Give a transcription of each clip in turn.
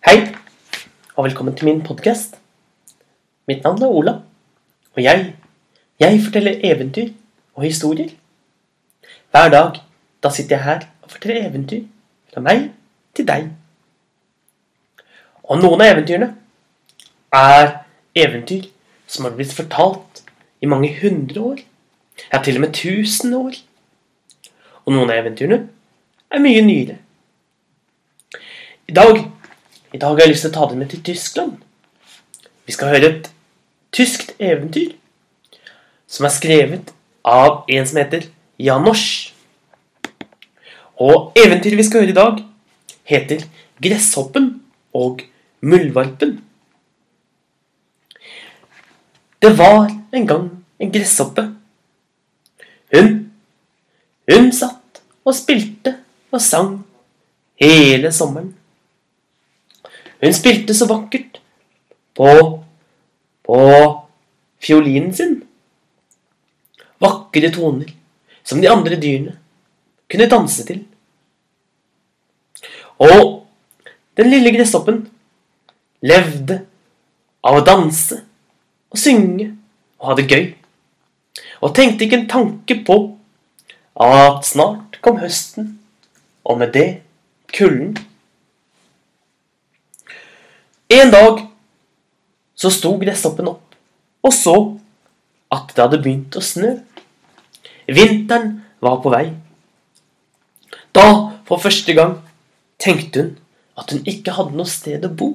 Hei, og velkommen til min podkast. Mitt navn er Ola, og jeg, jeg forteller eventyr og historier. Hver dag da sitter jeg her og forteller eventyr fra meg til deg. Og noen av eventyrene er eventyr som har blitt fortalt i mange hundre år. Ja, til og med tusen år. Og noen av eventyrene er mye nyere. I dag, I dag har jeg lyst til å ta dere med til Tyskland. Vi skal høre et tyskt eventyr som er skrevet av en som heter Janosch. Og eventyret vi skal høre i dag, heter 'Gresshoppen og muldvarpen'. Det var en gang en gresshoppe. Hun, hun satt og spilte og sang hele sommeren. Hun spilte så vakkert på på fiolinen sin. Vakre toner som de andre dyrene kunne danse til. Og den lille gresshoppen levde av å danse og synge og ha det gøy. Og tenkte ikke en tanke på at snart kom høsten, og med det kulden. En dag så sto gresshoppen opp og så at det hadde begynt å snø. Vinteren var på vei. Da, for første gang, tenkte hun at hun ikke hadde noe sted å bo.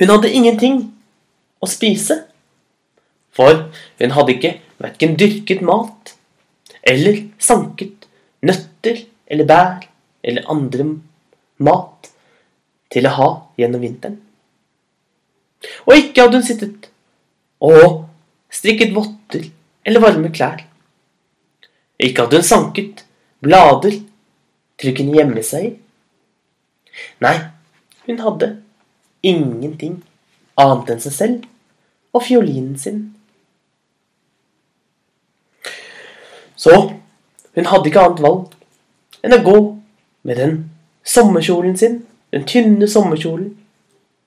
Hun hadde ingenting å spise, for hun hadde ikke verken dyrket mat eller sanket nøtter eller bær eller andre mat til å ha gjennom vinteren. Og ikke hadde hun sittet og strikket votter eller varme klær. Ikke hadde hun sanket blader til hun kunne gjemme seg i. Nei, hun hadde ingenting annet enn seg selv og fiolinen sin. Så hun hadde ikke annet valg enn å gå med den sommerkjolen sin, den tynne sommerkjolen,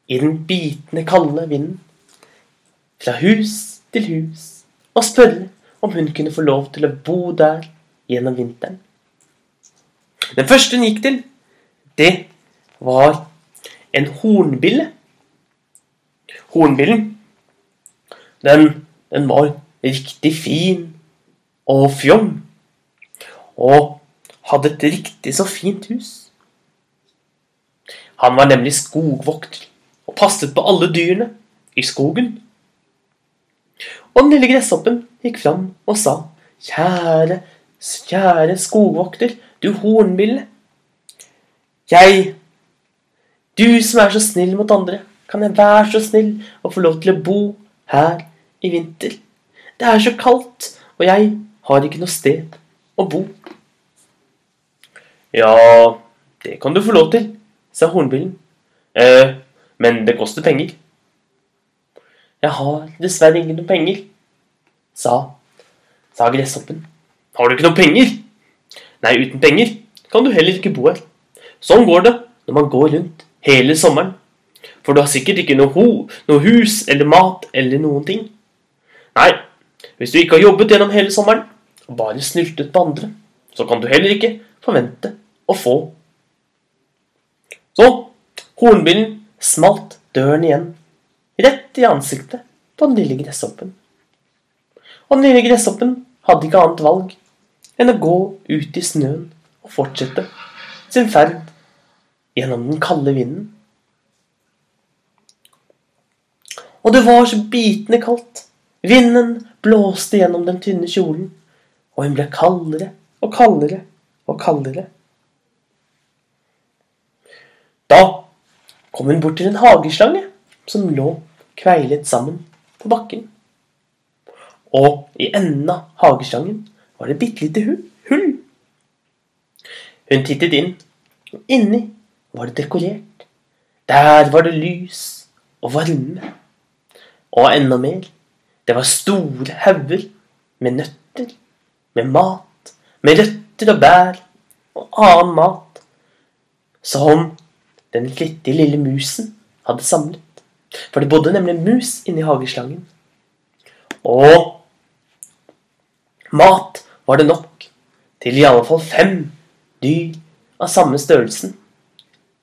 i den bitende, kalde vinden, fra hus til hus, og spørre om hun kunne få lov til å bo der gjennom vinteren. Den første hun gikk til, det var en hornbille. Hornbillen, den, den var riktig fin og fjong, og hadde et riktig så fint hus. Han var nemlig skogvokter og passet på alle dyrene i skogen. Og den lille gresshoppen gikk fram og sa, Kjære, kjære skogvokter, du hornbille. Jeg, du som er så snill mot andre, kan jeg være så snill å få lov til å bo her i vinter? Det er så kaldt, og jeg har ikke noe sted å bo. Ja, det kan du få lov til, sa hornbillen. Eh, men det koster penger. Jeg har dessverre ingen penger, sa, sa gresshoppen. Har du ikke noen penger? Nei, uten penger kan du heller ikke bo her. Sånn går det når man går rundt hele sommeren. For du har sikkert ikke noe, ho, noe hus eller mat eller noen ting. Nei, hvis du ikke har jobbet gjennom hele sommeren og bare snyltet på andre, så kan du heller ikke forvente å få. Så hornbillen smalt døren igjen, rett i ansiktet på den lille gresshoppen. Og den lille gresshoppen hadde ikke annet valg enn å gå ut i snøen og fortsette sin ferd gjennom den kalde vinden. Og det var så bitende kaldt. Vinden blåste gjennom den tynne kjolen, og hun ble kaldere og kaldere og kaldere. Da kom hun bort til en hageslange som lå kveilet sammen på bakken. Og i enden av hageslangen var det et bitte lite hull. Hun tittet inn, og inni var det dekorert. Der var det lys og varme. Og enda mer. Det var store hauger med nøtter, med mat, med røtter og bær og annen mat som den flittige lille musen hadde samlet. For det bodde nemlig en mus inni hageslangen. Og mat var det nok til i alle fall fem dyr av samme størrelsen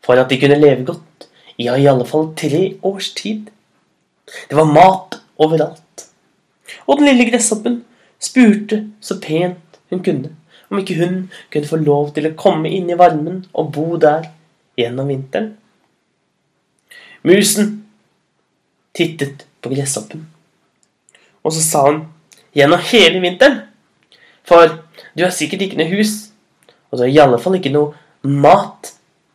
for at de kunne leve godt i ja, i alle fall tre års tid. Det var mat overalt. Og den lille gresshoppen spurte så pent hun kunne om ikke hun kunne få lov til å komme inn i varmen og bo der gjennom vinteren. Musen tittet på gresshoppen, og så sa hun gjennom hele vinteren For du har sikkert ikke noe hus, og du har i alle fall ikke noe mat.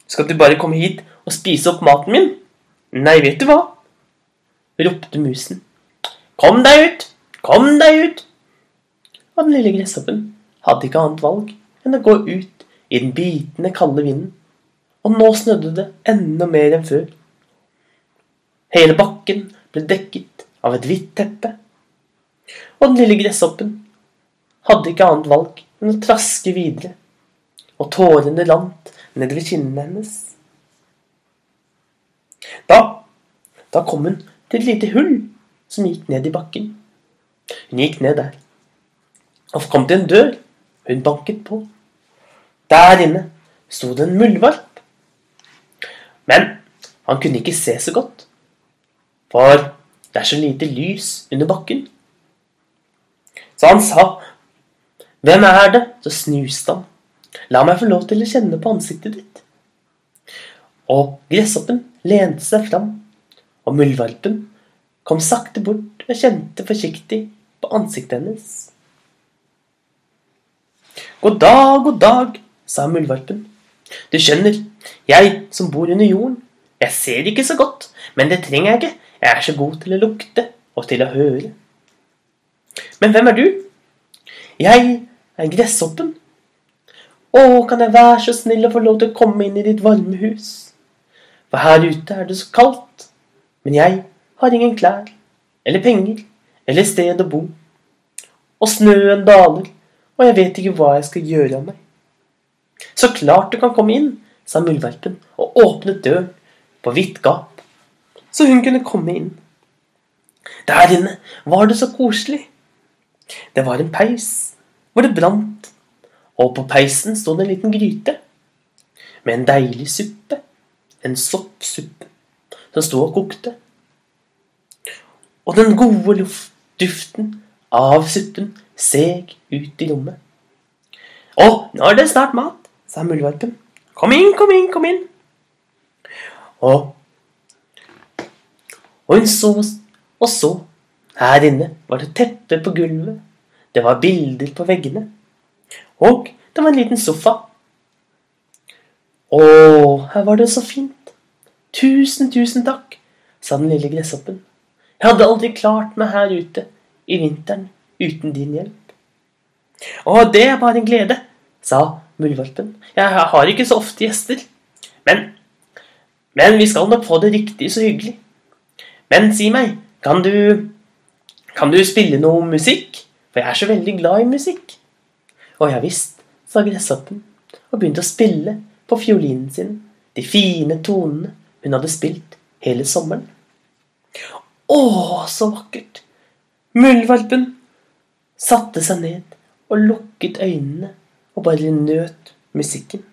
Skal du bare komme hit og spise opp maten min? Nei, vet du hva? ropte musen. Kom deg ut! Kom deg ut! Og den lille gresshoppen hadde ikke annet valg enn å gå ut i den bitende, kalde vinden. Og nå snødde det enda mer enn før. Hele bakken ble dekket av et hvitt teppe. Og den lille gresshoppen hadde ikke annet valg enn å traske videre. Og tårene rant nedover kinnene hennes. Da, da kom hun til et lite hull som gikk ned i bakken. Hun gikk ned der og kom til en dør. Hun banket på. Der inne sto det en muldvarp. Men han kunne ikke se så godt, for det er så lite lys under bakken. Så han sa, 'Hvem er det?' Så snuste han. 'La meg få lov til å kjenne på ansiktet ditt.' Og gresshoppen lente seg fram, og muldvarpen kom sakte bort og kjente forsiktig på ansiktet hennes. God dag, god dag, sa muldvarpen. Du skjønner, jeg som bor under jorden, jeg ser ikke så godt, men det trenger jeg ikke, jeg er så god til å lukte og til å høre. Men hvem er du? Jeg er gresshoppen. Å, kan jeg være så snill å få lov til å komme inn i ditt varme hus? For her ute er det så kaldt, men jeg har ingen klær eller penger eller sted å bo. Og snøen daler, og jeg vet ikke hva jeg skal gjøre av meg. Så klart du kan komme inn, sa muldvarpen og åpnet døren på vidt gap så hun kunne komme inn. Der inne var det så koselig. Det var en peis hvor det brant, og på peisen sto det en liten gryte med en deilig suppe, en soppsuppe, som sto og kokte. Og den gode luft, av suppen seg ut i rommet. Å, nå er det snart mat, sa muldvarpen. Kom inn, kom inn, kom inn. Og og hun så og så. Her inne var det teppe på gulvet. Det var bilder på veggene. Og det var en liten sofa. Å, her var det så fint. Tusen, tusen takk, sa den lille gresshoppen. Jeg hadde aldri klart meg her ute i vinteren uten din hjelp. Å, det er bare en glede, sa muldvarpen. Jeg har ikke så ofte gjester. Men, men vi skal nok få det riktig så hyggelig. Men si meg, kan du Kan du spille noe musikk? For jeg er så veldig glad i musikk. Å ja visst, sa gresshoppen og begynte å spille på fiolinen sin de fine tonene hun hadde spilt hele sommeren. Å, så vakkert! Muldvarpen satte seg ned og lukket øynene og bare nøt musikken.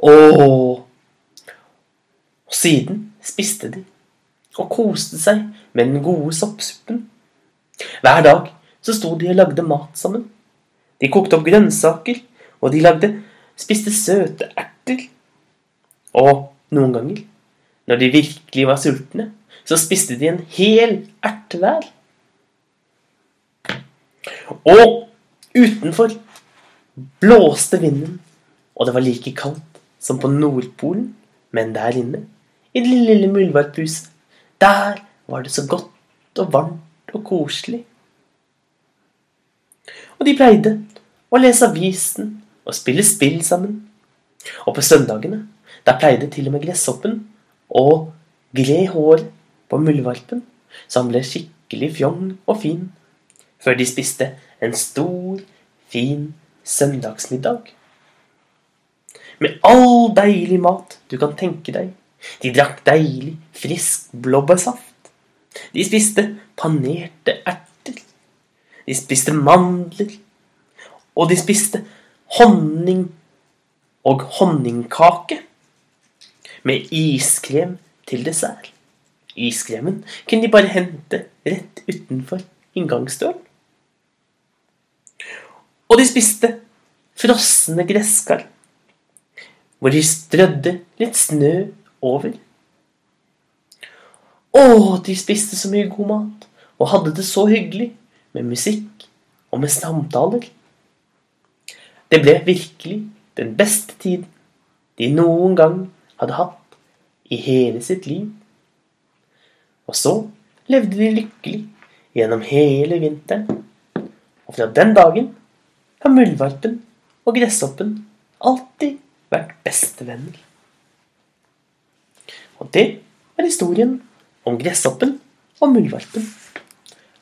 Og siden spiste de og koste seg med den gode soppsuppen. Hver dag så sto de og lagde mat sammen. De kokte opp grønnsaker, og de lagde spiste søte erter. Og noen ganger, når de virkelig var sultne, så spiste de en hel erte hver. Og utenfor blåste vinden, og det var like kaldt som på Nordpolen, men der inne i det lille muldvarphuset. Der var det så godt og varmt og koselig. Og de pleide å lese avisen og spille spill sammen. Og på søndagene, der pleide til og med gresshoppen å gre håret på muldvarpen, så han ble skikkelig fjong og fin, før de spiste en stor, fin søndagsmiddag. med all deilig mat du kan tenke deg. De drakk deilig, frisk blåbærsaft. De spiste panerte erter. De spiste mandler. Og de spiste honning og honningkake med iskrem til dessert. Iskremen kunne de bare hente rett utenfor inngangsdøren. Og de spiste frosne gresskar, hvor de strødde litt snø over. Å, de spiste så mye god mat og hadde det så hyggelig med musikk og med samtaler. Det ble virkelig den beste tiden de noen gang hadde hatt i hele sitt liv. Og så levde de lykkelig gjennom hele vinteren. Og fra den dagen har muldvarpen og gresshoppen alltid vært bestevenner. Og det er historien om gresshoppen og muldvarpen.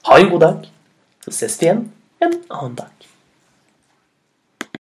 Ha en god dag, så ses vi igjen en annen dag.